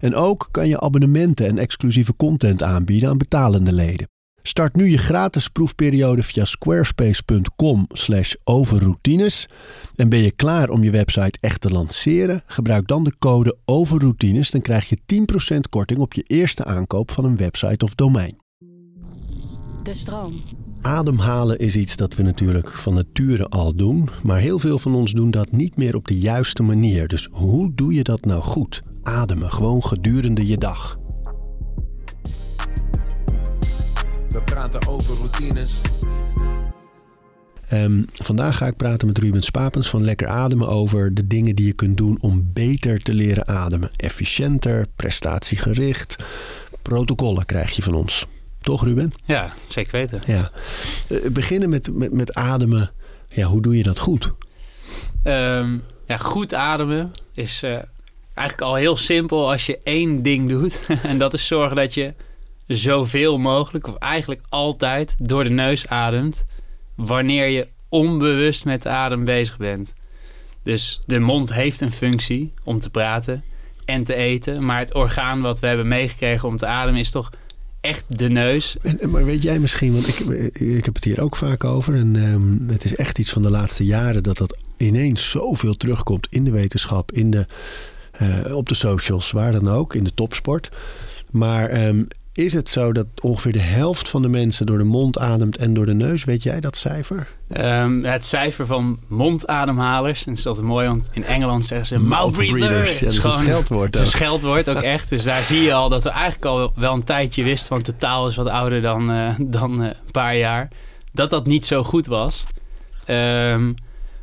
En ook kan je abonnementen en exclusieve content aanbieden aan betalende leden. Start nu je gratis proefperiode via squarespace.com/overroutines. En ben je klaar om je website echt te lanceren? Gebruik dan de code overroutines, dan krijg je 10% korting op je eerste aankoop van een website of domein. De stroom. Ademhalen is iets dat we natuurlijk van nature al doen, maar heel veel van ons doen dat niet meer op de juiste manier. Dus hoe doe je dat nou goed? Ademen, gewoon gedurende je dag. We praten over routines. Ehm, vandaag ga ik praten met Ruben Spapens van Lekker Ademen over de dingen die je kunt doen om beter te leren ademen. Efficiënter, prestatiegericht. Protocollen krijg je van ons. Toch, Ruben? Ja, zeker weten. Ja. Eh, beginnen met, met, met ademen. Ja, hoe doe je dat goed? Ehm, ja, goed ademen is eh, eigenlijk al heel simpel als je één ding doet. en dat is zorgen dat je zoveel mogelijk, of eigenlijk altijd, door de neus ademt. Wanneer je onbewust met de adem bezig bent. Dus de mond heeft een functie om te praten en te eten. Maar het orgaan wat we hebben meegekregen om te ademen is toch echt de neus. Maar weet jij misschien, want ik, ik heb het hier ook vaak over. En ehm, het is echt iets van de laatste jaren dat dat ineens zoveel terugkomt in de wetenschap, in de, eh, op de socials, waar dan ook, in de topsport. Maar ehm, is het zo dat ongeveer de helft van de mensen door de mond ademt en door de neus? Weet jij dat cijfer? Ehm, het cijfer van mondademhalers. En dat is altijd mooi, want in Engeland zeggen ze mouth breathers. Ja, dat is een scheldwoord Een ook. scheldwoord ook echt. Dus daar zie je al dat we eigenlijk al wel een tijdje wisten, want de taal is wat ouder dan, eh, dan eh, een paar jaar, dat dat niet zo goed was. Ehm,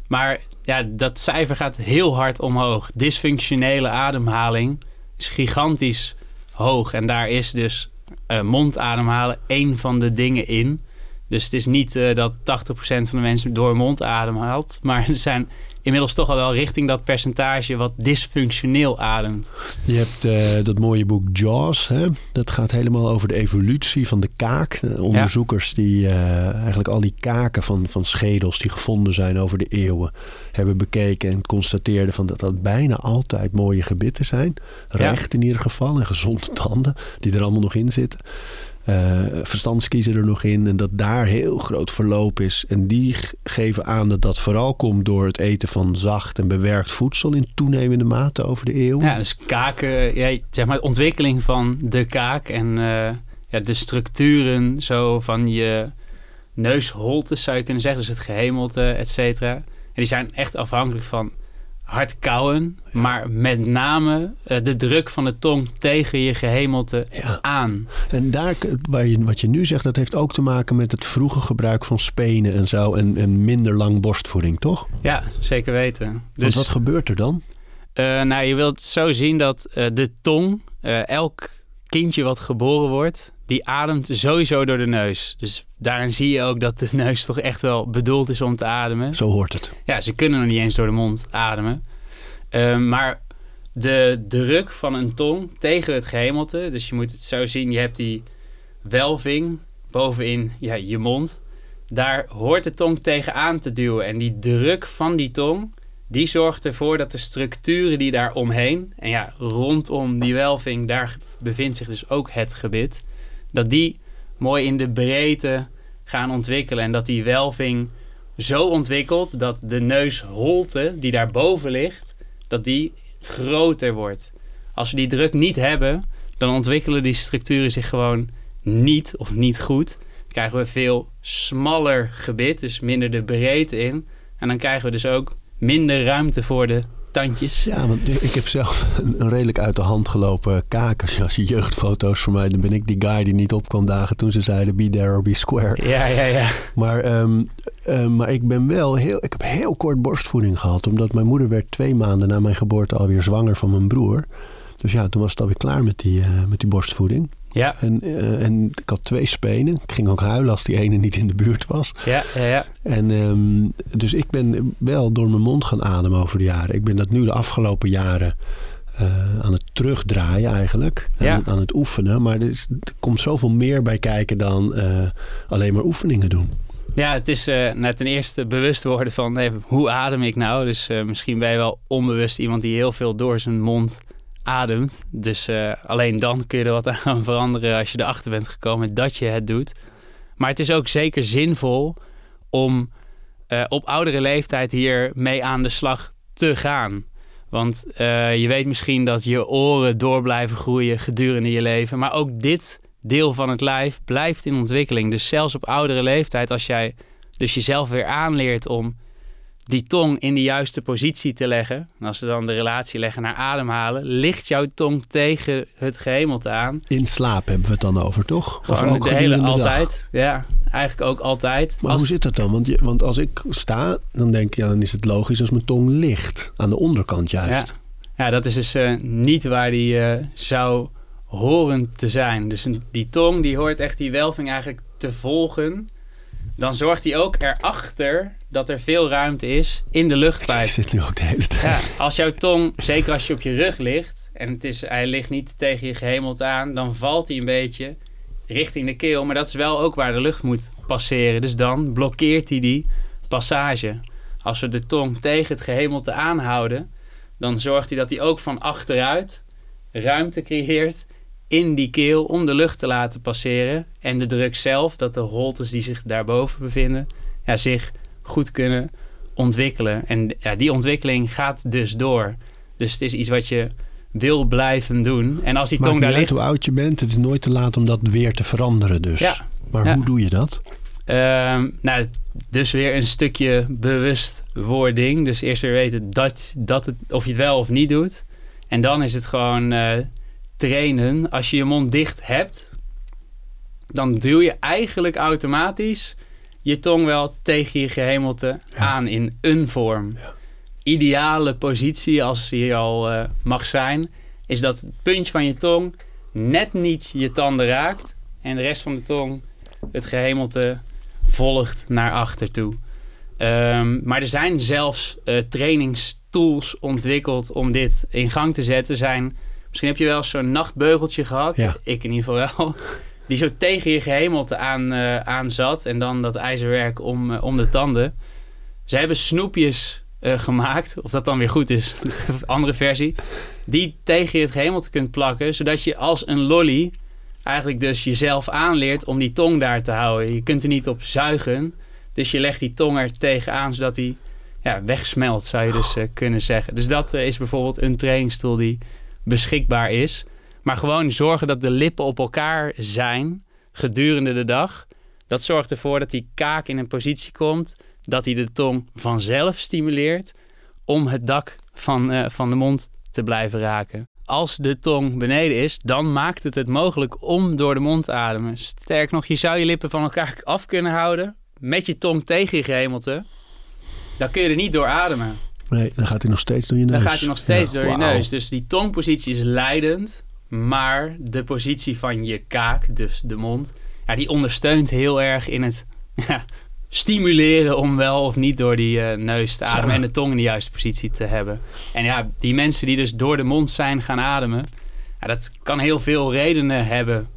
maar ja, dat cijfer gaat heel hard omhoog. Dysfunctionele ademhaling is gigantisch hoog. En daar is dus uh, mondademhalen één van de dingen in. Dus het is niet uh, dat 80% van de mensen door mond ademhaalt. Maar er zijn inmiddels toch al wel richting dat percentage wat dysfunctioneel ademt. Je hebt uh, dat mooie boek Jaws. Hè? Dat gaat helemaal over de evolutie van de kaak. onderzoekers ja. die eigenlijk al die kaken van, van schedels die gevonden zijn over de eeuwen hebben bekeken en constateerden van dat dat bijna altijd mooie gebitten zijn. Recht ja. in ieder geval en gezonde tanden die er allemaal nog in zitten. Uh, verstandskiezen er nog in en dat daar heel groot verloop is. En die geven aan dat dat vooral komt door het eten van zacht en bewerkt voedsel in toenemende mate over de eeuw. Ja, dus kaken, ja, zeg maar de ontwikkeling van de kaak en uh, ja, de structuren zo van je neusholtes zou je kunnen zeggen, dus het gehemelte, et cetera. En die zijn echt afhankelijk van hard kauwen, ja. maar met name uh, de druk van de tong tegen je gehemelte ja. aan. En daar, waar je, wat je nu zegt, dat heeft ook te maken met het vroege gebruik van spenen en zo en, en minder lang borstvoeding, toch? Ja, zeker weten. Dus, Want wat gebeurt er dan? Uh, nou, je wilt zo zien dat uh, de tong, elk kindje wat geboren wordt, die ademt sowieso door de neus. Dus daarin zie je ook dat de neus toch echt wel bedoeld is om te ademen. Zo hoort het. Ja, ze kunnen nog niet eens door de mond ademen. Uh, maar de druk van een tong tegen het gehemelte, dus je moet het zo zien, je hebt die welving bovenin ja, je mond. Daar hoort de tong tegenaan te duwen. En die druk van die tong, die zorgt ervoor dat de structuren die daar omheen, en ja, rondom die welving, daar bevindt zich dus ook het gebit dat die mooi in de breedte gaan ontwikkelen. En dat die welving zo ontwikkelt dat de neusholte die daarboven ligt, dat die groter wordt. Als we die druk niet hebben, dan ontwikkelen die structuren zich gewoon niet of niet goed. Dan krijgen we veel smaller gebit, dus minder de breedte in. En dan krijgen we dus ook minder ruimte voor de tandjes. Ja, want ik heb zelf een, een, redelijk uit de hand gelopen kaak. Als je, jeugdfoto's voor mij, dan ben ik die guy die niet op kwam dagen toen ze zeiden be there or be square. Ja, ja, ja. Maar, um, um, maar ik ben wel heel, ik heb heel kort borstvoeding gehad. Omdat mijn moeder werd twee maanden na mijn geboorte alweer zwanger van mijn broer. Dus ja, toen was het alweer klaar met die, eh, met die borstvoeding. Ja, En, eh, en ik had twee spenen. Ik ging ook huilen als die ene niet in de buurt was. ja, ja. ja. En ehm, dus ik ben wel door mijn mond gaan ademen over de jaren. Ik ben dat nu de afgelopen jaren eh, aan het terugdraaien eigenlijk. Ja. aan het oefenen. Maar er, is- er komt zoveel meer bij kijken dan eh, alleen maar oefeningen doen. Ja, het is nou, ten eerste bewust worden van nee, hoe adem ik nou. Dus misschien ben je wel onbewust iemand die heel veel door zijn mond ademt. Dus eh, alleen dan kun je er wat aan veranderen als je erachter bent gekomen dat je het doet. Maar het is ook zeker zinvol om eh, op oudere leeftijd hier mee aan de slag te gaan. Want eh, je weet misschien dat je oren door blijven groeien gedurende je leven. Maar ook dit deel van het lijf blijft in ontwikkeling. Dus zelfs op oudere leeftijd, als jij dus jezelf weer aanleert om die tong in de juiste positie te leggen. En als we dan de relatie leggen naar ademhalen, ligt jouw tong tegen het gehemelte aan. In slaap hebben we het dan over, toch? Of ook de hele dag? altijd. Ja, eigenlijk ook altijd. Maar Als- hoe zit dat dan? Want, je, want als ik sta, dan denk ik, ja, dan is het logisch als mijn tong ligt. Aan de onderkant juist. Ja, ja dat is dus eh, niet waar die eh, zou horen te zijn. Dus een- die tong die hoort echt die welving eigenlijk te volgen. Dan zorgt hij ook erachter dat er veel ruimte is in de Ik luchtpijp. zit nu ook de hele tijd. Ja, als jouw tong, zeker als je op je rug ligt en het is, hij ligt niet tegen je gehemelte aan, dan valt hij een beetje richting de keel. Maar dat is wel ook waar de lucht moet passeren. Dus dan blokkeert hij die passage. Als we de tong tegen het gehemelte aanhouden, dan zorgt hij dat hij ook van achteruit ruimte creëert in die keel om de lucht te laten passeren. En de druk zelf, dat de holtes die zich daarboven bevinden, ja, zich goed kunnen ontwikkelen. En ja, die ontwikkeling gaat dus door. Dus het is iets wat je wil blijven doen. En als die Maakt tong niet daar ligt... hoe oud je bent. Het is nooit te laat om dat weer te veranderen dus. Ja. Maar Ja. hoe doe je dat? Ehm, nou, dus weer een stukje bewustwording. Dus eerst weer weten dat, dat het, of je het wel of niet doet. En dan is het gewoon eh, trainen. Als je je mond dicht hebt, dan duw je eigenlijk automatisch je tong wel tegen je gehemelte Ja. aan in een vorm. Ideale positie, als die hier al eh, mag zijn, is dat het puntje van je tong net niet je tanden raakt en de rest van de tong het gehemelte volgt naar achter toe. Ehm, maar er zijn zelfs eh, trainingstools ontwikkeld om dit in gang te zetten. Zijn, misschien heb je wel zo'n nachtbeugeltje gehad. Ja. Ik in ieder geval wel. Die zo tegen je gehemelte aan, aan zat. En dan dat ijzerwerk om, eh, om de tanden. Ze hebben snoepjes eh, gemaakt. Of dat dan weer goed is. Andere versie. Die tegen je het gehemelte kunt plakken. Zodat je als een lolly eigenlijk dus jezelf aanleert om die tong daar te houden. Je kunt er niet op zuigen. Dus je legt die tong er tegenaan zodat die ja, wegsmelt, zou je dus eh, kunnen zeggen. Dus dat is bijvoorbeeld een trainingstool die beschikbaar is. Maar gewoon zorgen dat de lippen op elkaar zijn gedurende de dag. Dat zorgt ervoor dat die kaak in een positie komt dat hij de tong vanzelf stimuleert om het dak van, eh, van de mond te blijven raken. Als de tong beneden is, dan maakt het het mogelijk om door de mond te ademen. Sterk nog, je zou je lippen van elkaar af kunnen houden met je tong tegen je gehemelte. Dan kun je er niet door ademen. Nee, dan gaat hij nog steeds door je neus. Dan gaat hij nog steeds Ja, door je neus. Dus die tongpositie is leidend. Maar de positie van je kaak, dus de mond, ja, die ondersteunt heel erg in het ja, stimuleren om wel of niet door die eh, neus te ademen en de tong in de juiste positie te hebben. En ja, die mensen die dus door de mond zijn gaan ademen, ja, dat kan heel veel redenen hebben.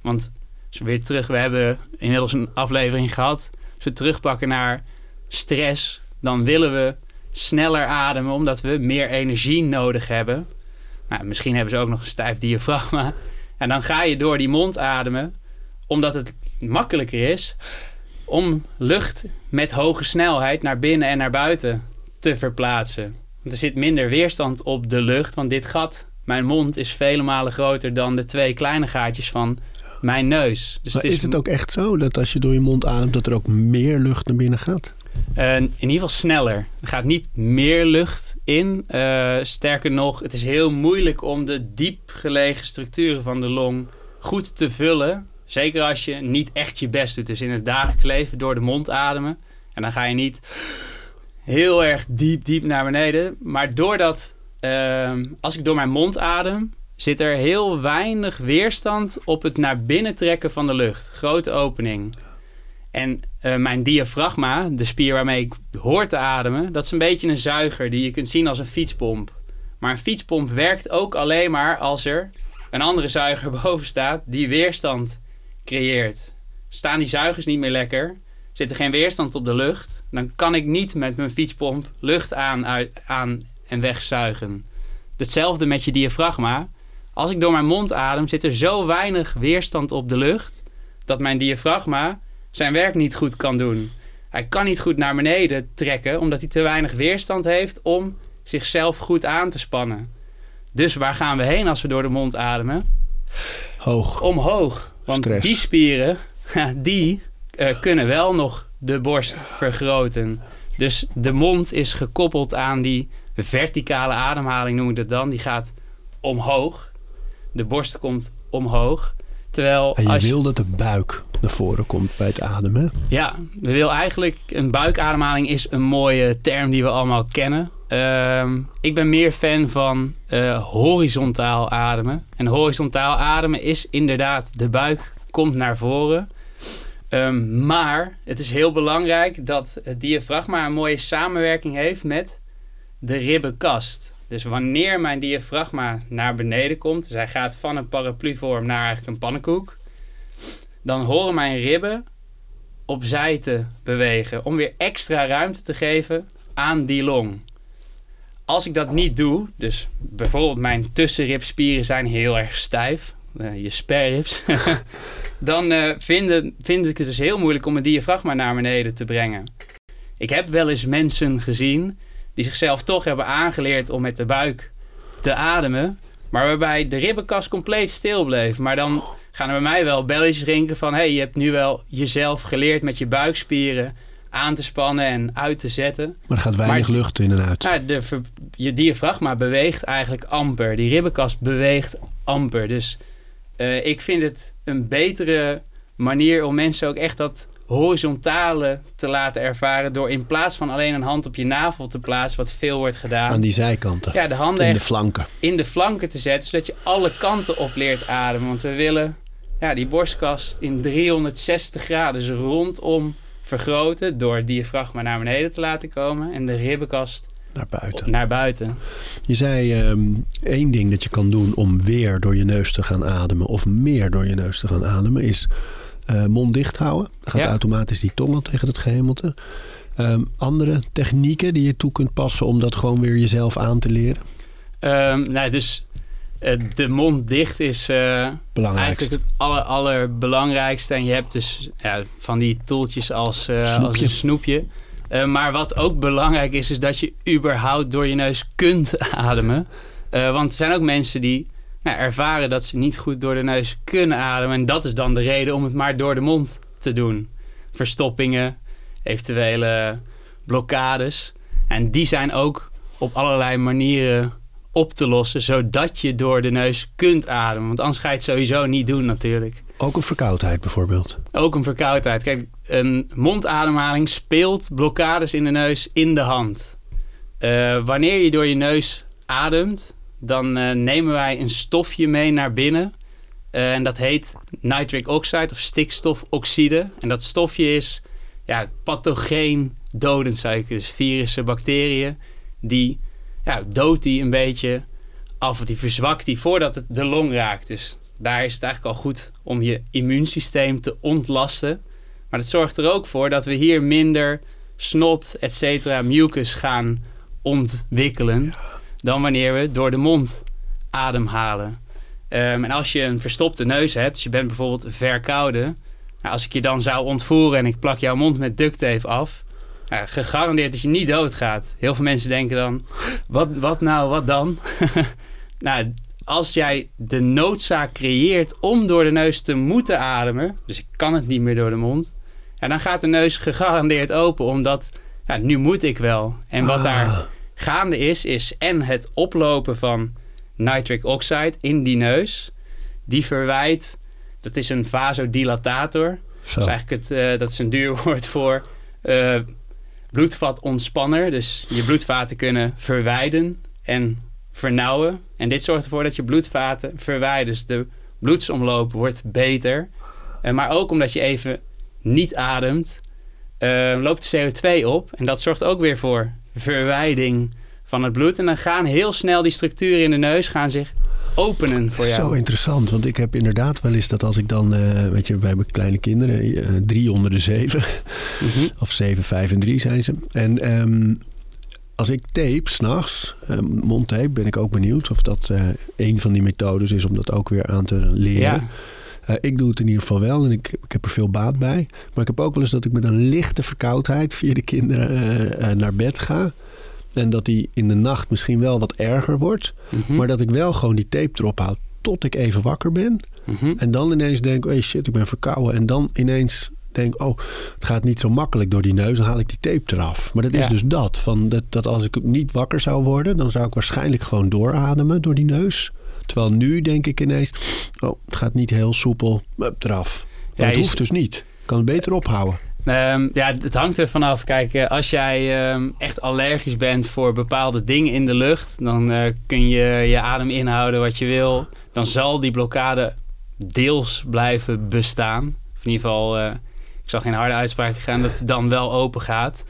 Want als we weer terug, we hebben inmiddels een aflevering gehad. Als we terugpakken naar stress, dan willen we sneller ademen omdat we meer energie nodig hebben. Nou, misschien hebben ze ook nog een stijf diafragma. En dan ga je door die mond ademen, omdat het makkelijker is om lucht met hoge snelheid naar binnen en naar buiten te verplaatsen. Want er zit minder weerstand op de lucht, want dit gat, mijn mond, is vele malen groter dan de twee kleine gaatjes van mijn neus. Dus Maar het is het ook echt zo dat als je door je mond ademt, dat er ook meer lucht naar binnen gaat? Eh, in ieder geval sneller. Er gaat niet meer lucht in. Eh, sterker nog, het is heel moeilijk om de diep gelegen structuren van de long goed te vullen. Zeker als je niet echt je best doet. Dus in het dagelijks leven door de mond ademen. En dan ga je niet heel erg diep, diep naar beneden. Maar doordat, ehm, als ik door mijn mond adem, zit er heel weinig weerstand op het naar binnen trekken van de lucht. Grote opening. En eh, mijn diafragma, de spier waarmee ik hoor te ademen, dat is een beetje een zuiger die je kunt zien als een fietspomp. Maar een fietspomp werkt ook alleen maar als er een andere zuiger boven staat die weerstand creëert. Staan die zuigers niet meer lekker, zit er geen weerstand op de lucht, dan kan ik niet met mijn fietspomp lucht aan, uit, aan en wegzuigen. Hetzelfde met je diafragma. Als ik door mijn mond adem, zit er zo weinig weerstand op de lucht dat mijn diafragma zijn werk niet goed kan doen. Hij kan niet goed naar beneden trekken omdat hij te weinig weerstand heeft om zichzelf goed aan te spannen. Dus waar gaan we heen als we door de mond ademen? Hoog. Omhoog. Want Stress. die spieren, die eh, kunnen wel nog de borst vergroten. Dus de mond is gekoppeld aan die verticale ademhaling, noem ik dat dan. Die gaat omhoog. De borst komt omhoog. Terwijl En je als je- wil dat de buik naar voren komt bij het ademen. ja, we wil eigenlijk een buikademhaling is een mooie term die we allemaal kennen. Ehm, ik ben meer fan van eh, horizontaal ademen. En horizontaal ademen is inderdaad de buik komt naar voren. Ehm, maar het is heel belangrijk dat het diafragma een mooie samenwerking heeft met de ribbenkast. Dus wanneer mijn diafragma naar beneden komt, dus hij gaat van een parapluvorm naar eigenlijk een pannenkoek, dan horen mijn ribben opzij te bewegen om weer extra ruimte te geven aan die long. Als ik dat niet doe, dus bijvoorbeeld mijn tussenribspieren zijn heel erg stijf, eh, je sperribs, dan eh, vind ik het dus heel moeilijk om mijn diafragma naar beneden te brengen. Ik heb wel eens mensen gezien die zichzelf toch hebben aangeleerd om met de buik te ademen, maar waarbij de ribbenkast compleet stil bleef. Maar dan gaan er bij mij wel belletjes rinken van... hé, hey, je hebt nu wel jezelf geleerd met je buikspieren aan te spannen en uit te zetten. Maar er gaat weinig Maar- lucht in en uit. Nou, de, je diafragma beweegt eigenlijk amper. Die ribbenkast beweegt amper. Dus eh, ik vind het een betere manier om mensen ook echt dat horizontale te laten ervaren... door in plaats van alleen een hand op je navel te plaatsen, wat veel wordt gedaan... Aan die zijkanten. ja, de handen in de flanken. in de flanken te zetten, zodat je alle kanten op leert ademen. Want we willen ja, die borstkast in 360 graden, dus rondom vergroten door het diafragma naar beneden te laten komen en de ribbenkast Naar buiten. naar buiten. Je zei ehm, één ding dat je kan doen om weer door je neus te gaan ademen. Of meer door je neus te gaan ademen. Is eh, mond dicht houden. Dan gaat Ja. automatisch die tong al tegen het gehemelte. Ehm, andere technieken die je toe kunt passen om dat gewoon weer jezelf aan te leren. Ehm, nou, dus de mond dicht is eh, eigenlijk het aller, allerbelangrijkste. En je hebt dus ja, van die toeltjes als, eh, als Snoepje. een snoepje. Eh, maar wat ook belangrijk is, is dat je überhaupt door je neus kunt ademen. Eh, want er zijn ook mensen die nou, ervaren dat ze niet goed door de neus kunnen ademen. En dat is dan de reden om het maar door de mond te doen. Verstoppingen, eventuele blokkades. En die zijn ook op allerlei manieren op te lossen, zodat je door de neus kunt ademen. Want anders ga je het sowieso niet doen natuurlijk. Ook een verkoudheid bijvoorbeeld. Ook een verkoudheid. Kijk, een mondademhaling speelt blokkades in de neus in de hand. Eh, wanneer je door je neus ademt, dan eh, nemen wij een stofje mee naar binnen. Eh, en dat heet nitric oxide of stikstofoxide. En dat stofje is ja, pathogeen dodend, zou je kunnen. Dus virussen, bacteriën, die ja, doodt die een beetje af. Die verzwakt die voordat het de long raakt. Dus daar is het eigenlijk al goed om je immuunsysteem te ontlasten. Maar dat zorgt er ook voor dat we hier minder snot, et cetera, mucus gaan ontwikkelen. Dan wanneer we door de mond ademhalen. Ehm, en als je een verstopte neus hebt, dus je bent bijvoorbeeld verkouden. Nou, als ik je dan zou ontvoeren en ik plak jouw mond met duct tape af. Gegarandeerd dat je niet doodgaat. Heel veel mensen denken dan, wat, wat nou, wat dan? nou, als jij de noodzaak creëert om door de neus te moeten ademen, dus ik kan het niet meer door de mond, ja, dan gaat de neus gegarandeerd open, omdat ja, nu moet ik wel. En wat daar Ah, gaande is, is en het oplopen van nitric oxide in die neus, die verwijt, dat is een vasodilatator. zo. Dat is eigenlijk het, eh, dat is een duur woord voor eh, bloedvatontspanner. Dus je bloedvaten kunnen verwijden en vernauwen. En dit zorgt ervoor dat je bloedvaten verwijdert. Dus de bloedsomloop wordt beter. Eh, maar ook omdat je even niet ademt, eh, loopt de CO2 op. En dat zorgt ook weer voor verwijding van het bloed. En dan gaan heel snel die structuren in de neus gaan zich openen voor jou. Zo interessant, want ik heb inderdaad wel eens dat als ik dan, eh, weet je, we hebben kleine kinderen, eh, drie onder de zeven, Mhm. of zeven, vijf en drie zijn ze. En ehm, als ik tape s'nachts, uh, mondtape, ben ik ook benieuwd of dat eh, een van die methodes is om dat ook weer aan te leren. Ja. Ik doe het in ieder geval wel en ik, ik heb er veel baat bij. Maar ik heb ook wel eens dat ik met een lichte verkoudheid via de kinderen naar bed ga. En dat die in de nacht misschien wel wat erger wordt. Mhm. Maar dat ik wel gewoon die tape erop houd tot ik even wakker ben. Mhm. En dan ineens denk, oh shit, ik ben verkouden. En dan ineens denk, oh, het gaat niet zo makkelijk door die neus. Dan haal ik die tape eraf. Maar dat is Ja. dus dat. Van dat, dat als ik niet wakker zou worden, dan zou ik waarschijnlijk gewoon doorademen door die neus. Terwijl nu denk ik ineens, oh, het gaat niet heel soepel. Hup, eraf. Maar Ja, het hoeft dus niet. Ik kan het beter ophouden. Ehm, ja, het hangt er vanaf. Kijk, eh, als jij ehm, echt allergisch bent voor bepaalde dingen in de lucht, dan eh, kun je je adem inhouden wat je wil. Dan zal die blokkade deels blijven bestaan. Of in ieder geval, eh, ik zal geen harde uitspraak gaan dat het dan wel open gaat.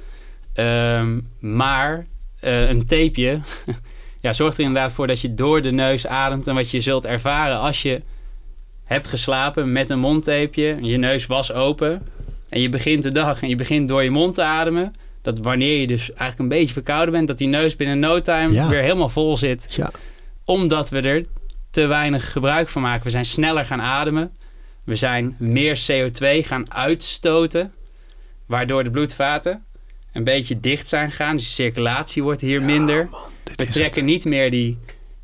Ehm, maar een tapeje ja, zorgt er inderdaad voor dat je door de neus ademt. En wat je zult ervaren als je hebt geslapen met een mondtapeje, je neus was open en je begint de dag en je begint door je mond te ademen. Dat wanneer je dus eigenlijk een beetje verkouden bent, dat die neus binnen no time Ja. weer helemaal vol zit. Ja, Omdat we er te weinig gebruik van maken. We zijn sneller gaan ademen. We zijn meer CO2 gaan uitstoten. Waardoor de bloedvaten een beetje dicht zijn gegaan. Dus de circulatie wordt hier minder. We het. trekken niet meer die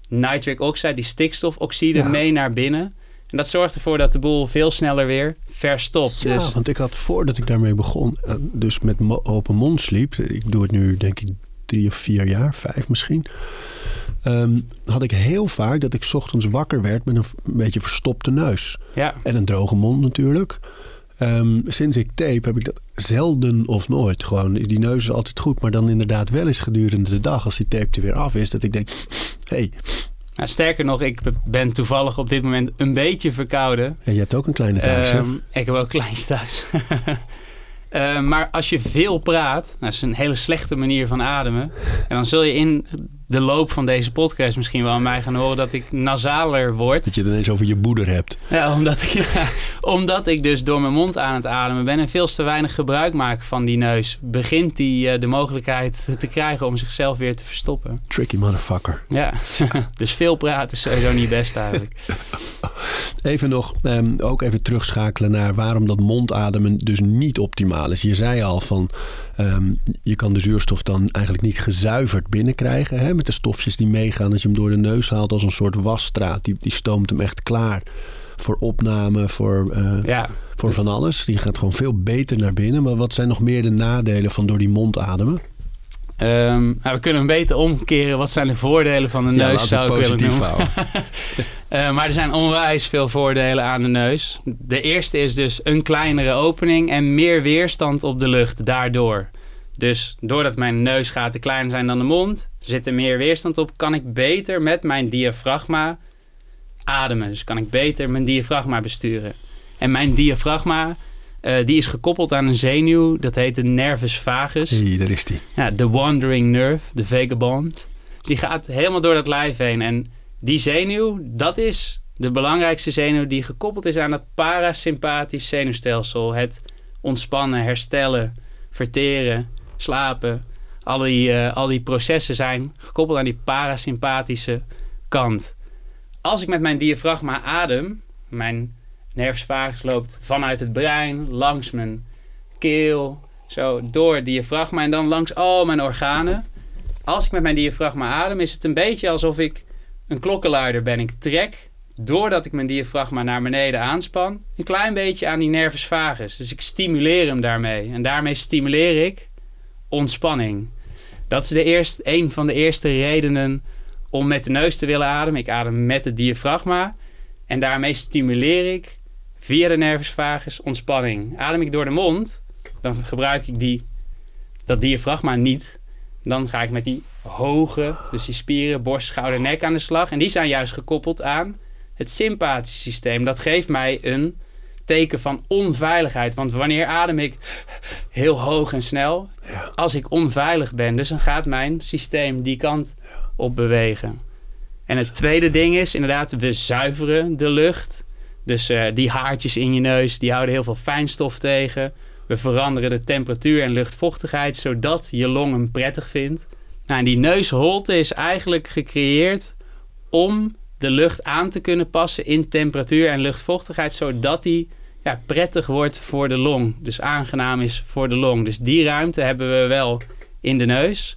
nitric oxide, die stikstofoxide, mee naar binnen. En dat zorgt ervoor dat de boel veel sneller weer verstopt. Ja, dus want ik had voordat ik daarmee begon, eh, dus met open mond sliep. Ik doe het nu denk ik drie of vier jaar, vijf misschien. ehm, had ik heel vaak dat ik 's ochtends wakker werd met een beetje verstopte neus. ja, En een droge mond natuurlijk. Ehm, sinds ik tape heb ik dat zelden of nooit. Gewoon, die neus is altijd goed. Maar dan inderdaad wel eens gedurende de dag, als die tape er weer af is, dat ik denk, hé, hey, Nou, sterker nog, ik ben toevallig op dit moment een beetje verkouden. ja, je hebt ook een kleine thuis, hè? Ehm, ik heb ook kleins thuis. Ehm, maar als je veel praat, dat is een hele slechte manier van ademen. En dan zul je in de loop van deze podcast misschien wel aan mij gaan horen dat ik nasaler word. Dat je het ineens over je boeder hebt. Ja, omdat ik, ja, omdat ik dus door mijn mond aan het ademen ben en veel te weinig gebruik maak van die neus, begint die eh, de mogelijkheid te krijgen om zichzelf weer te verstoppen. Tricky motherfucker. Ja, dus veel praten is sowieso niet best eigenlijk. Even nog, ehm, ook even terugschakelen naar waarom dat mondademen dus niet optimaal is. Je zei al van, ehm, je kan de zuurstof dan eigenlijk niet gezuiverd binnenkrijgen. Hè, met de stofjes die meegaan als je hem door de neus haalt als een soort wasstraat. Die, die stoomt hem echt klaar voor opname, voor, eh, Ja, voor van alles. Die gaat gewoon veel beter naar binnen. Maar wat zijn nog meer de nadelen van door die mond ademen? Ehm, nou, we kunnen hem beter omkeren. Wat zijn de voordelen van de ja, neus, zou ik willen noemen. Eh, maar er zijn onwijs veel voordelen aan de neus. De eerste is dus een kleinere opening en meer weerstand op de lucht daardoor. Dus doordat mijn neusgaten kleiner zijn dan de mond, zit er meer weerstand op, kan ik beter met mijn diafragma ademen. Dus kan ik beter mijn diafragma besturen. En mijn diafragma, eh, die is gekoppeld aan een zenuw, dat heet de nervus vagus. Hey, daar is die. Ja, de wandering nerve, de vagabond. Die gaat helemaal door dat lijf heen. En die zenuw, dat is de belangrijkste zenuw die gekoppeld is aan het parasympathisch zenuwstelsel. Het ontspannen, herstellen, verteren, slapen. Al die, eh, al die processen zijn gekoppeld aan die parasympathische kant. Als ik met mijn diafragma adem, mijn nervus vagus loopt vanuit het brein, langs mijn keel, zo door het diafragma en dan langs al mijn organen. Als ik met mijn diafragma adem, is het een beetje alsof ik een klokkenluider ben. Ik trek, doordat ik mijn diafragma naar beneden aanspan, een klein beetje aan die nervus vagus. Dus ik stimuleer hem daarmee. En daarmee stimuleer ik ontspanning. Dat is de eerste, een van de eerste redenen om met de neus te willen ademen. Ik adem met het diafragma. En daarmee stimuleer ik via de nervus vagus ontspanning. Adem ik door de mond, dan gebruik ik die, dat diafragma niet. Dan ga ik met die hoge, dus die spieren, borst, schouder, nek aan de slag. En die zijn juist gekoppeld aan het sympathische systeem. Dat geeft mij een teken van onveiligheid. Want wanneer adem ik heel hoog en snel, als ik onveilig ben, dus dan gaat mijn systeem die kant op bewegen. En het tweede ding is inderdaad, we zuiveren de lucht. Dus eh, die haartjes in je neus, die houden heel veel fijnstof tegen. We veranderen de temperatuur en luchtvochtigheid, zodat je long hem prettig vindt. Nou, en die neusholte is eigenlijk gecreëerd om de lucht aan te kunnen passen in temperatuur en luchtvochtigheid, zodat die ja, prettig wordt voor de long. Dus aangenaam is voor de long. Dus die ruimte hebben we wel in de neus.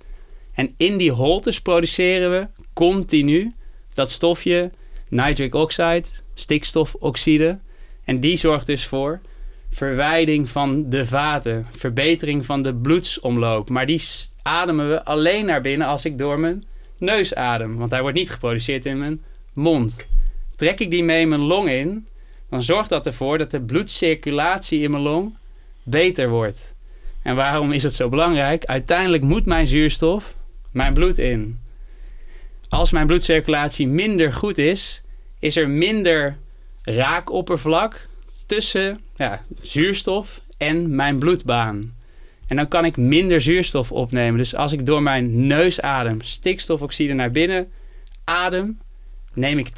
En in die holtes produceren we continu dat stofje nitric oxide, stikstofoxide. En die zorgt dus voor verwijding van de vaten, verbetering van de bloedsomloop. Maar die ademen we alleen naar binnen als ik door mijn neus adem. Want hij wordt niet geproduceerd in mijn mond. Trek ik die mee mijn long in, dan zorgt dat ervoor dat de bloedcirculatie in mijn long beter wordt. En waarom is het zo belangrijk? Uiteindelijk moet mijn zuurstof mijn bloed in. Als mijn bloedcirculatie minder goed is, is er minder raakoppervlak tussen ja, zuurstof en mijn bloedbaan. En dan kan ik minder zuurstof opnemen. Dus als ik door mijn neus adem, stikstofoxide naar binnen adem, neem ik 20%,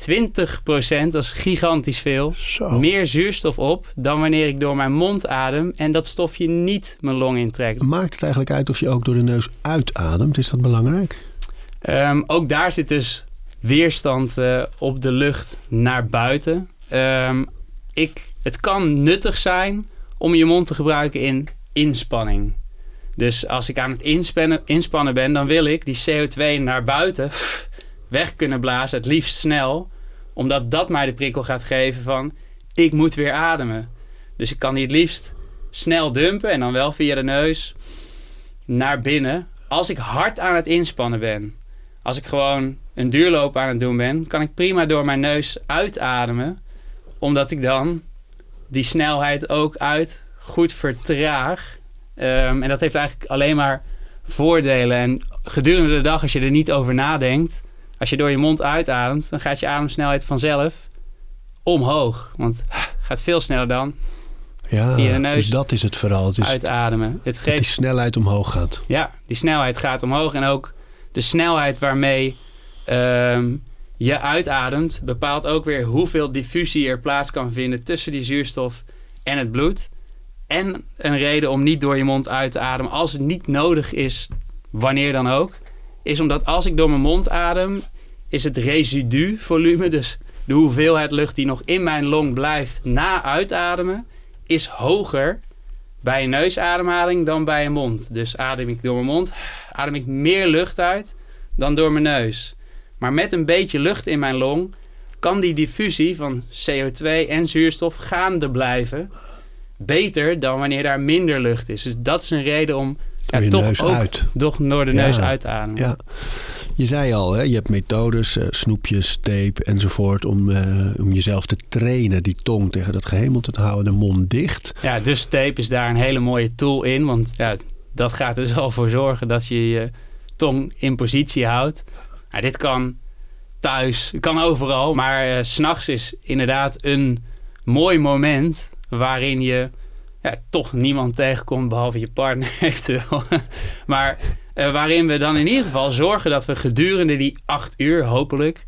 dat is gigantisch veel, Zo. meer zuurstof op dan wanneer ik door mijn mond adem en dat stofje niet mijn long intrekt. Maakt het eigenlijk uit of je ook door de neus uitademt? Is dat belangrijk? Ehm, ook daar zit dus weerstand eh, op de lucht naar buiten. Ehm, ik, het kan nuttig zijn om je mond te gebruiken in inspanning. Dus als ik aan het inspannen, inspannen ben, dan wil ik die CO2 naar buiten weg kunnen blazen, het liefst snel. Omdat dat mij de prikkel gaat geven van ik moet weer ademen. Dus ik kan die het liefst snel dumpen en dan wel via de neus naar binnen. Als ik hard aan het inspannen ben. Als ik gewoon een duurloop aan het doen ben, kan ik prima door mijn neus uitademen. Omdat ik dan die snelheid ook uit goed vertraag. Ehm, en dat heeft eigenlijk alleen maar voordelen. En gedurende de dag, als je er niet over nadenkt, als je door je mond uitademt, dan gaat je ademsnelheid vanzelf omhoog. Want het gaat veel sneller dan Ja, Via de neus dus dat is het vooral. Het is uitademen. Het dat die geeft snelheid omhoog gaat. Ja, die snelheid gaat omhoog. En ook de snelheid waarmee ehm, je uitademt bepaalt ook weer hoeveel diffusie er plaats kan vinden tussen die zuurstof en het bloed. En een reden om niet door je mond uit te ademen als het niet nodig is, wanneer dan ook, is omdat als ik door mijn mond adem, is het residuvolume, dus de hoeveelheid lucht die nog in mijn long blijft na uitademen, is hoger bij een neusademhaling dan bij een mond. Dus adem ik door mijn mond, adem ik meer lucht uit dan door mijn neus. Maar met een beetje lucht in mijn long kan die diffusie van CO2 en zuurstof gaande blijven. Beter dan wanneer daar minder lucht is. Dus dat is een reden om Door je toch neus ook uit. toch door de Ja. neus uit te ademen. Ja. Je zei al, hè, je hebt methodes, eh, snoepjes, tape enzovoort... Om, eh, om jezelf te trainen, die tong tegen dat gehemelte te houden, de mond dicht. Ja, dus tape is daar een hele mooie tool in. Want ja, dat gaat er dus al voor zorgen dat je je tong in positie houdt. Nou, dit kan thuis, kan overal. Maar eh, s s'nachts is inderdaad een mooi moment waarin je ja, toch niemand tegenkomt behalve je partner eventueel. maar eh, waarin we dan in ieder geval zorgen dat we gedurende die acht uur hopelijk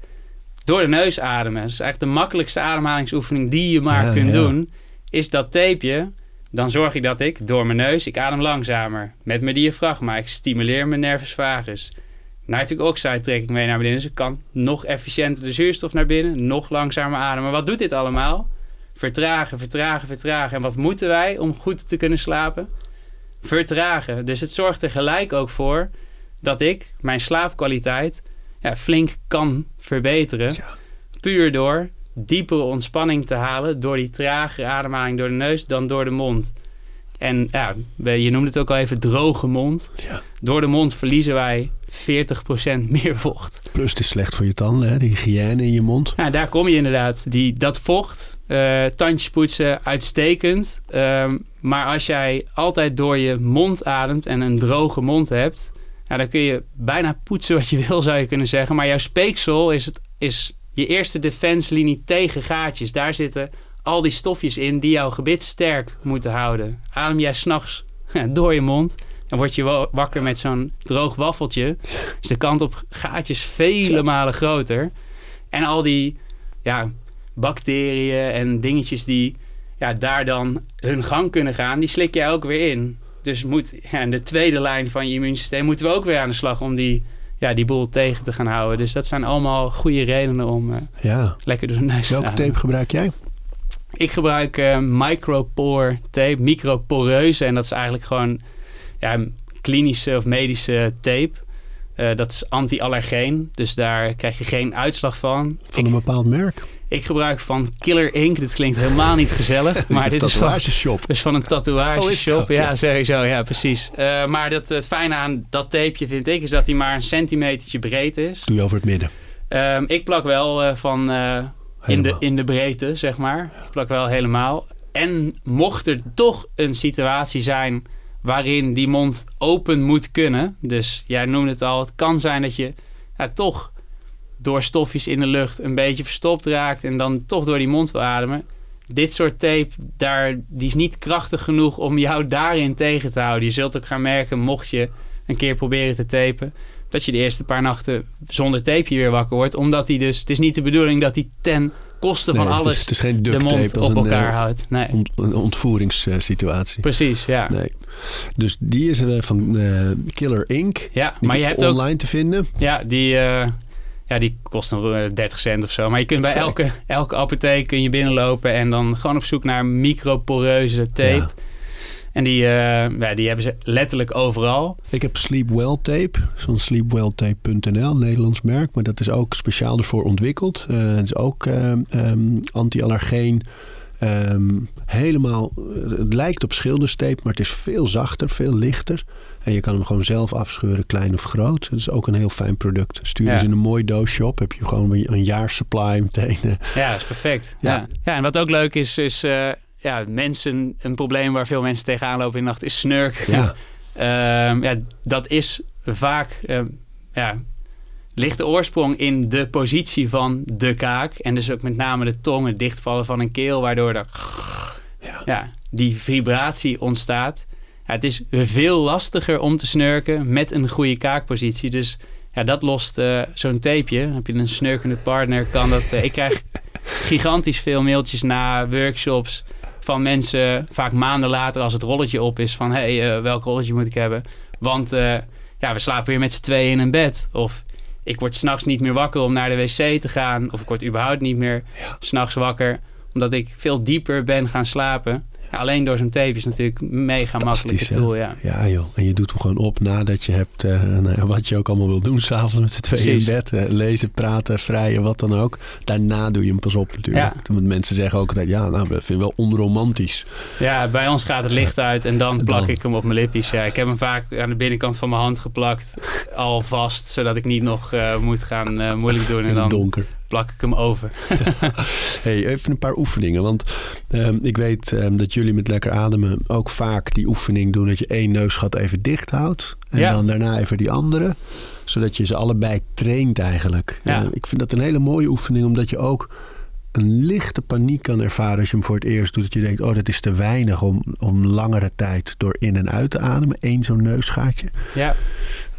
door de neus ademen. Dat is eigenlijk de makkelijkste ademhalingsoefening die je maar Ja, kunt ja. doen. Is dat tapeje. Dan zorg ik dat ik door mijn neus, ik adem langzamer. Met mijn diafragma, ik stimuleer mijn nervus vagus. Nitric oxide trek ik mee naar beneden. Dus ik kan nog efficiënter de zuurstof naar binnen. Nog langzamer ademen. Maar wat doet dit allemaal? Vertragen, vertragen, vertragen. En wat moeten wij om goed te kunnen slapen? Vertragen. Dus het zorgt er gelijk ook voor dat ik mijn slaapkwaliteit ja, flink kan verbeteren. Ja. Puur door diepere ontspanning te halen door die tragere ademhaling door de neus dan door de mond. En ja, je noemde het ook al even droge mond. Ja. Door de mond verliezen wij 40% meer vocht. Plus het is slecht voor je tanden, hè, de hygiëne in je mond. Nou, daar kom je inderdaad. Die, dat vocht, eh, tandjes poetsen, uitstekend. Ehm, maar als jij altijd door je mond ademt en een droge mond hebt... Ja, dan kun je bijna poetsen wat je wil, zou je kunnen zeggen. Maar jouw speeksel is, het, is je eerste defenselinie tegen gaatjes. Daar zitten al die stofjes in die jouw gebit sterk moeten houden. Adem jij s'nachts door je mond, dan word je wa- wakker met zo'n droog waffeltje. Is de kant op gaatjes vele malen groter. En al die ja, bacteriën en dingetjes die ja, daar dan hun gang kunnen gaan, die slik jij ook weer in. Dus moet, ja, in de tweede lijn van je immuunsysteem moeten we ook weer aan de slag om die, ja, die boel tegen te gaan houden. Dus dat zijn allemaal goede redenen om eh, Ja. lekker door de neus te Welke tape gebruik jij? Ik gebruik eh, micropore tape, microporeuze. En dat is eigenlijk gewoon ja, klinische of medische tape. Eh, dat is anti-allergeen, dus daar krijg je geen uitslag van. Van een bepaald merk? Ik gebruik van Killer Ink. Dit klinkt helemaal niet gezellig, maar dit is van, Tatoeageshop. Oh, dus van een is tatoeageshop. ook, ja, sowieso. Ja, precies. Eh, maar dat, het fijne aan dat tapeje vind ik... is dat hij maar een centimetertje breed is. Doe je over het midden. Ehm, ik plak wel eh, van eh, in, de, in de breedte, zeg maar. Ik plak wel helemaal. En mocht er toch een situatie zijn waarin die mond open moet kunnen. Dus jij noemde het al, het kan zijn dat je ja, toch door stofjes in de lucht een beetje verstopt raakt en dan toch door die mond wil ademen. Dit soort tape, daar, die is niet krachtig genoeg om jou daarin tegen te houden. Je zult ook gaan merken, mocht je een keer proberen te tapen, dat je de eerste paar nachten zonder tapeje weer wakker wordt. Omdat hij dus, het is niet de bedoeling dat hij ten koste van Nee, het is- alles Het is, geen de mond op elkaar eh, houdt. Nee, ont- een ontvoeringssituatie. precies, ja. Nee. Dus die is er van eh, Killer Inc. Ja, Die maar je hebt ook online te vinden. Ja, die, eh, ja, die kost een eh, 30 cent of zo. Maar je kunt bij elke, elke apotheek kun je binnenlopen en dan gewoon op zoek naar microporeuze tape. Ja. En die, eh, ja, die hebben ze letterlijk overal. Ik heb Sleepwell tape, zo'n sleepwelltape.nl, Nederlands merk, maar dat is ook speciaal ervoor ontwikkeld. Eh, het is ook ehm, anti-allergeen. Ehm, helemaal, het lijkt op schilderstape, maar het is veel zachter, veel lichter. En je kan hem gewoon zelf afscheuren, klein of groot. Het is ook een heel fijn product. Stuur Ja. eens in een mooi doosje op. Heb je gewoon een jaar supply meteen. Ja, dat is perfect. Ja. Ja. Ja. en wat ook leuk is, is eh, ja, mensen, een probleem waar veel mensen tegenaan lopen in de nacht, is snurk. Ja, Ehm, ja, dat is vaak, ehm, ja, ligt de oorsprong in de positie van de kaak. En dus ook met name de tong, het dichtvallen van een keel, waardoor er Ja. ja, die vibratie ontstaat. Ja, het is veel lastiger om te snurken met een goede kaakpositie. Dus ja, dat lost eh, zo'n tapeje. Heb je een snurkende partner, kan dat... eh, ik krijg gigantisch veel mailtjes na workshops van mensen, vaak maanden later als het rolletje op is, van hé, hey, eh, welk rolletje moet ik hebben? Want ja, we slapen weer met z'n tweeën in een bed. Of ik word s'nachts niet meer wakker om naar de wc te gaan. Of ik word überhaupt niet meer Ja. s s'nachts wakker, omdat ik veel dieper ben gaan slapen. Ja, alleen door zo'n tape is natuurlijk een mega makkelijke tool, ja. ja joh. En je doet hem gewoon op nadat je hebt eh, nou wat je ook allemaal wil doen. S'avonds met z'n tweeën in bed. eh, lezen, praten, vrijen, wat dan ook. Daarna doe je hem pas op natuurlijk. Want mensen zeggen ook altijd, ja, nou, dat vind ik wel onromantisch. Ja, bij ons gaat het licht uit en dan plak Dan. ik hem op mijn lippies. Ja, ik heb hem vaak aan de binnenkant van mijn hand geplakt, al vast, zodat ik niet nog eh, moet gaan moeilijk doen. In En het dan donker. Plak ik hem over. Hey, even een paar oefeningen. Want ehm, ik weet ehm, dat jullie met lekker ademen ook vaak die oefening doen. Dat je één neusgat even dicht houdt. En Ja. dan daarna even die andere. Zodat je ze allebei traint eigenlijk. Ja. Eh, ik vind dat een hele mooie oefening. Omdat je ook een lichte paniek kan ervaren als je hem voor het eerst doet. Dat je denkt, oh dat is te weinig om, om langere tijd door in en uit te ademen. Eén zo'n neusgaatje. Ja,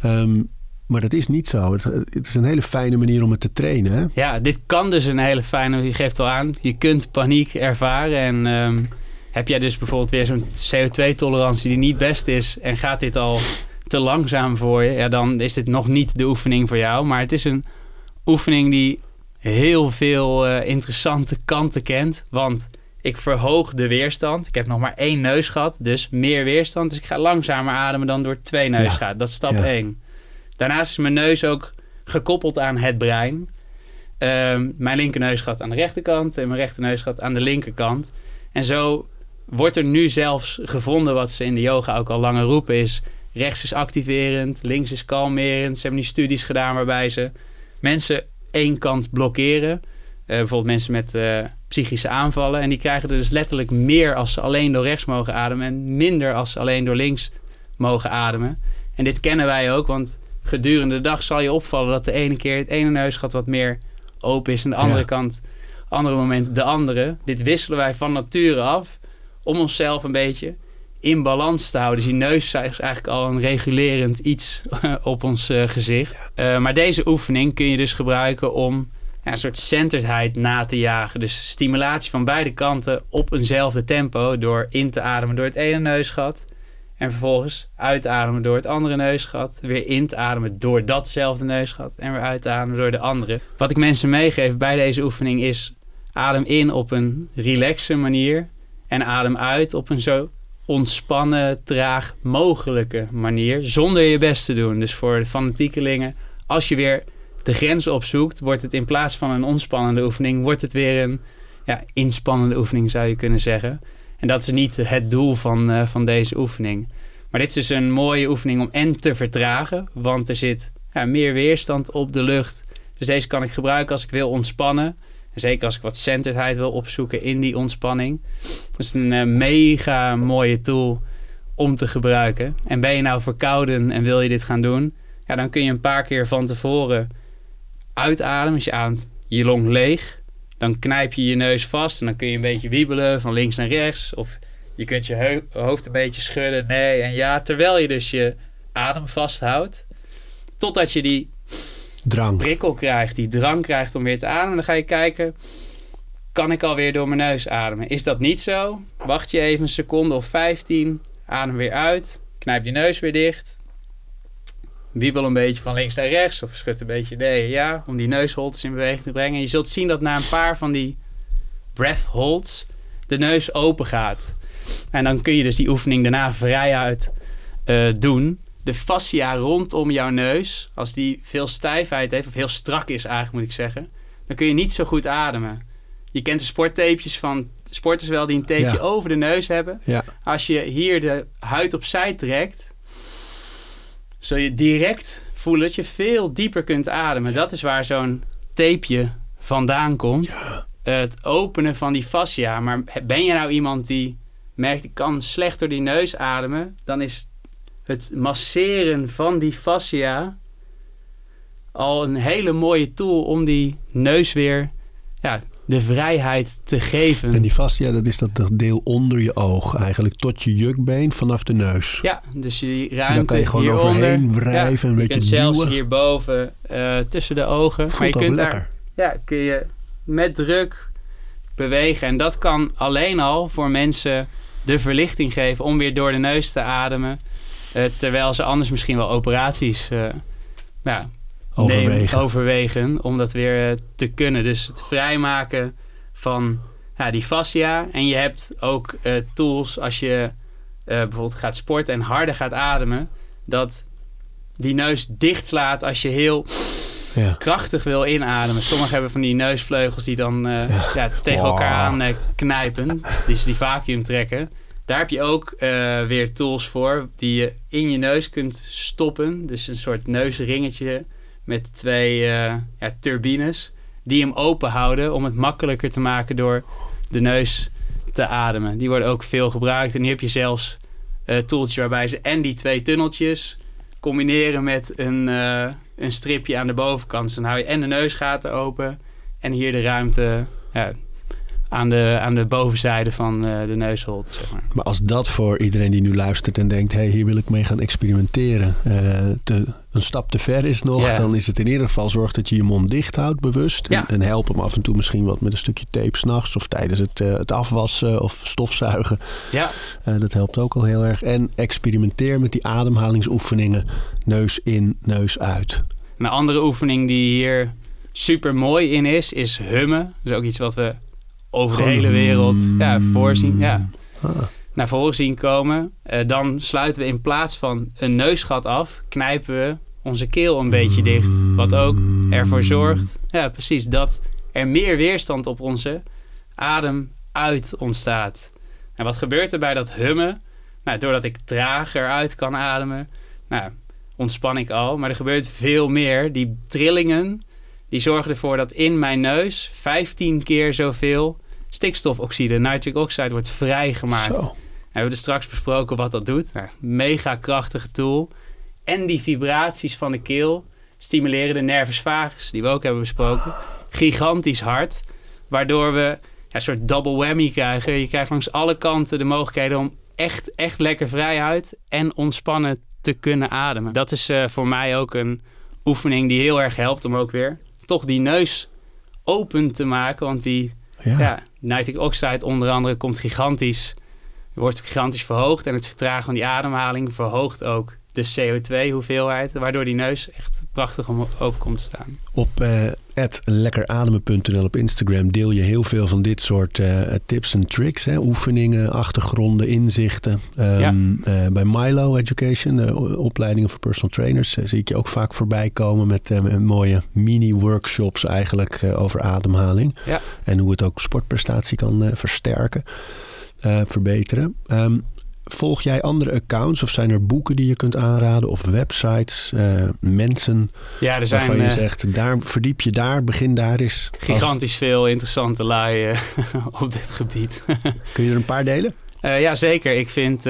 Ehm, maar dat is niet zo. Het, het is een hele fijne manier om het te trainen. Hè? ja, dit kan dus een hele fijne, je geeft al aan, je kunt paniek ervaren. En ehm, heb jij dus bijvoorbeeld weer zo'n CO2-tolerantie die niet best is en gaat dit al te langzaam voor je, ja, dan is dit nog niet de oefening voor jou. Maar het is een oefening die heel veel eh, interessante kanten kent. Want ik verhoog de weerstand. Ik heb nog maar één neusgat, dus meer weerstand. Dus ik ga langzamer ademen dan door twee neusgaten. Dat is stap Ja. één. Daarnaast is mijn neus ook gekoppeld aan het brein. Ehm, mijn linkerneusgat aan de rechterkant en mijn rechterneusgat aan de linkerkant. En zo wordt er nu zelfs gevonden wat ze in de yoga ook al langer roepen is... rechts is activerend, links is kalmerend. Ze hebben nu studies gedaan waarbij ze mensen één kant blokkeren. Eh, bijvoorbeeld mensen met eh, psychische aanvallen. En die krijgen er dus letterlijk meer als ze alleen door rechts mogen ademen... en minder als ze alleen door links mogen ademen. En dit kennen wij ook, want gedurende de dag zal je opvallen dat de ene keer het ene neusgat wat meer open is en de andere Ja. kant, andere moment de andere. Dit wisselen wij van nature af om onszelf een beetje in balans te houden. Dus die neus is eigenlijk al een regulerend iets op ons eh, gezicht. Eh, maar deze oefening kun je dus gebruiken om ja, een soort centeredheid na te jagen. Dus stimulatie van beide kanten op eenzelfde tempo door in te ademen door het ene neusgat. En vervolgens uitademen door het andere neusgat. Weer in te ademen door datzelfde neusgat. En weer uit te ademen door de andere. Wat ik mensen meegeef bij deze oefening is... adem in op een relaxe manier. En adem uit op een zo ontspannen, traag mogelijke manier. Zonder je best te doen. Dus voor de fanatiekelingen... als je weer de grens opzoekt... wordt het in plaats van een ontspannende oefening... wordt het weer een ja, inspannende oefening zou je kunnen zeggen... En dat is niet het doel van, eh, van deze oefening. Maar dit is dus een mooie oefening om en te vertragen, want er zit meer weerstand op de lucht. Dus deze kan ik gebruiken als ik wil ontspannen. En zeker als ik wat centeredheid wil opzoeken in die ontspanning. Dat is een eh, mega mooie tool om te gebruiken. En ben je nou verkouden en wil je dit gaan doen, ja, dan kun je een paar keer van tevoren uitademen. Dus je ademt je long leeg. Dan knijp je je neus vast en dan kun je een beetje wiebelen van links naar rechts. Of je kunt je hoofd een beetje schudden, nee en ja. Terwijl je dus je adem vasthoudt. Totdat je die Drang. prikkel krijgt, die drang krijgt om weer te ademen. Dan ga je kijken, kan ik alweer door mijn neus ademen? Is dat niet zo? Wacht je even een seconde of 15, adem weer uit, knijp je neus weer dicht. Wiebel een beetje van links naar rechts of schud een beetje nee ja, om die neusholtes in beweging te brengen. En je zult zien dat na een paar van die breath holds de neus open gaat. En dan kun je dus die oefening daarna vrijuit eh doen. De fascia rondom jouw neus, als die veel stijfheid heeft, of heel strak is eigenlijk moet ik zeggen, dan kun je niet zo goed ademen. Je kent de sporttapejes van sporters wel die een tapeje Ja. over de neus hebben. Ja. Als je hier de huid opzij trekt, zul je direct voelen dat je veel dieper kunt ademen. Dat is waar zo'n tapeje vandaan komt. Het openen van die fascia. Maar ben je nou iemand die merkt, ik kan slecht door die neus ademen, dan is het masseren van die fascia al een hele mooie tool om die neus weer ja, de vrijheid te geven. En die fascia, dat is dat, deel onder je oog. Eigenlijk tot je jukbeen vanaf de neus. Ja, dus die ruimte Dan kan je gewoon hieronder. overheen wrijven, een je beetje kunt zelfs duwen. hierboven eh, tussen de ogen. maar je kunt lekker. daar ja, kun je met druk bewegen. En dat kan alleen al voor mensen de verlichting geven om weer door de neus te ademen. Eh, terwijl ze anders misschien wel operaties eh, ja, Overwegen. nemen- overwegen om dat weer eh, te kunnen. Dus het vrijmaken van ja, die fascia. En je hebt ook eh, tools als je eh, bijvoorbeeld gaat sporten en harder gaat ademen. Dat die neus dicht slaat als je heel Ja. krachtig wil inademen. Sommigen hebben van die neusvleugels die dan ja. tegen elkaar aan knijpen. Dus die vacuüm trekken. Daar heb je ook weer tools voor die je in je neus kunt stoppen. Dus een soort neusringetje met twee eh, ja, turbines. Die hem open houden om het makkelijker te maken door de neus te ademen. Die worden ook veel gebruikt. En hier heb je zelfs eh toeltje waarbij ze en die twee tunneltjes combineren met een, eh, een stripje aan de bovenkant. Dus dan hou je en de neusgaten open en hier de ruimte ja, aan, de, aan de bovenzijde van eh, de neusholte, zeg maar. Maar als dat voor iedereen die nu luistert en denkt... hé, hey, hier wil ik mee gaan experimenteren... eh, te, een stap te ver is nog... Dan is het in ieder geval zorg dat je je mond dicht houdt bewust. Ja. En, help hem af en toe misschien wat met een stukje tape s'nachts... of tijdens het, eh, het afwassen of stofzuigen. Ja, dat helpt ook al heel erg. En experimenteer met die ademhalingsoefeningen. Neus in, neus uit. een andere oefening die hier super mooi in is, is hummen. Dat is ook iets wat we over de hele wereld ja, voorzien. Ja. Ah. naar voren zien komen. Eh, dan sluiten we in plaats van een neusgat af, knijpen we onze keel een beetje dicht. Wat ook ervoor zorgt, ja precies, dat er meer weerstand op onze adem uit ontstaat. En wat gebeurt er bij dat hummen? Nou, doordat ik trager uit kan ademen, nou, ontspan ik al. Maar er gebeurt veel meer. Die trillingen, die zorgen ervoor dat in mijn neus 15 keer zoveel stikstofoxide, nitric oxide, wordt vrijgemaakt. Zo. We hebben dus straks besproken wat dat doet. Nou, mega krachtige tool. En die vibraties van de keel stimuleren de nervus vagus, die we ook hebben besproken, gigantisch hard. Waardoor we ja, een soort double whammy krijgen. Je krijgt langs alle kanten de mogelijkheden om echt, echt lekker vrijuit en ontspannen te kunnen ademen. Dat is uh, voor mij ook een oefening die heel erg helpt om ook weer toch die neus open te maken. Want die ja. ja nitric oxide onder andere komt gigantisch, wordt gigantisch verhoogd. En het vertragen van die ademhaling verhoogt ook de CO2-hoeveelheid, waardoor die neus echt prachtig om open komt te staan. Op uh, lekkerademen.nl op Instagram deel je heel veel van dit soort uh, tips en tricks, hè? oefeningen, achtergronden, inzichten. Um, ja. uh, bij Milo Education, opleidingen voor personal trainers, zie ik je ook vaak voorbij komen met mooie mini-workshops eigenlijk over ademhaling. Ja. En hoe het ook sportprestatie kan versterken. verbeteren. Um, Volg jij andere accounts of zijn er boeken die je kunt aanraden of websites, uh, mensen ja, er zijn, waarvan je uh, zegt, daar verdiep je daar, begin daar eens. Gigantisch veel interessante laaien op dit gebied. Kun je er een paar delen? Uh, ja, zeker. Ik vind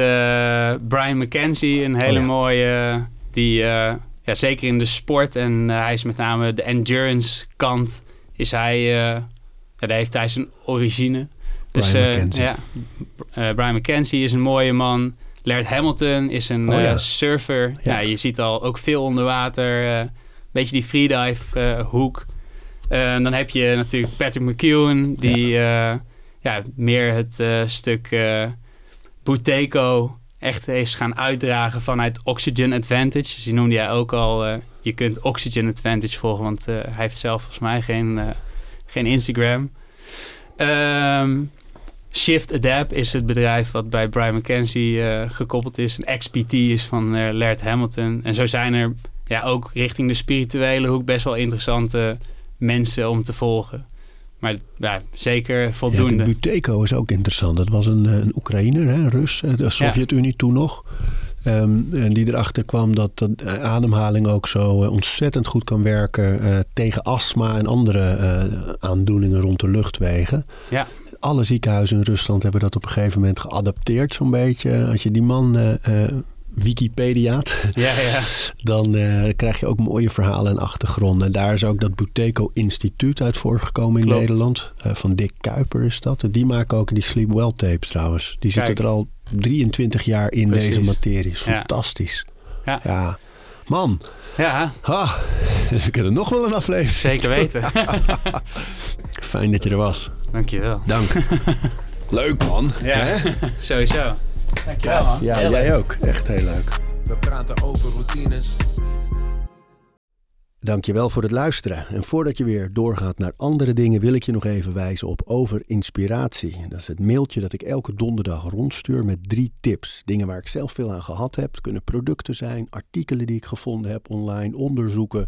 Brian McKenzie een hele oh, ja. mooie, die ja, zeker in de sport en hij is met name de endurance kant, is hij, ja, daar heeft hij zijn origine. Dus, Brian McKenzie. ja, uh, Brian McKenzie is een mooie man. Laird Hamilton is een oh, ja. uh, surfer. Ja. ja. je ziet al ook veel onder water. Een beetje die freedive hoek. dan heb je natuurlijk Patrick McEwen, die ja. ja meer het stuk Buteco echt is gaan uitdragen vanuit Oxygen Advantage. Dus die noemde jij ook al. je kunt Oxygen Advantage volgen, want hij heeft zelf volgens mij geen, geen Instagram. Um, Shift Adapt is het bedrijf wat bij Brian McKenzie uh, gekoppeld is. En XPT is van uh, Laird Hamilton. En zo zijn er ja, ook richting de spirituele hoek best wel interessante mensen om te volgen. Maar ja, zeker voldoende. Ja, de Buteco is ook interessant. Dat was een, een Oekraïner, hè, Rus, de Sovjet-Unie ja. toen nog. Um, en die erachter kwam dat de ademhaling ook zo uh, ontzettend goed kan werken uh, tegen astma en andere uh, aandoeningen rond de luchtwegen. Ja alle ziekenhuizen in Rusland hebben dat op een gegeven moment geadapteerd, zo'n beetje. Als je die man uh, uh, Wikipediaat, ja, ja. dan uh, krijg je ook mooie verhalen en achtergronden. En daar is ook dat Buteco Instituut uit voorgekomen in Klopt. Nederland. van Dick Kuiper is dat. Die maken ook die Sleep Well tapes trouwens. Die Kijk. zitten er al 23 jaar in Precies. deze materie. Fantastisch. Ja. ja. Man. Ja. We kunnen nog wel een aflevering. Zeker weten. Fijn dat je er was. Dankjewel. Dank. leuk man. Ja, Hè? sowieso. Dankjewel man. Ja, heel jij leuk. ook. Echt heel leuk. We praten over routines. Dankjewel voor het luisteren. En voordat je weer doorgaat naar andere dingen, wil ik je nog even wijzen op Over Inspiratie. Dat is het mailtje dat ik elke donderdag rondstuur met drie tips. Dingen waar ik zelf veel aan gehad heb. Het kunnen producten zijn, artikelen die ik gevonden heb online, onderzoeken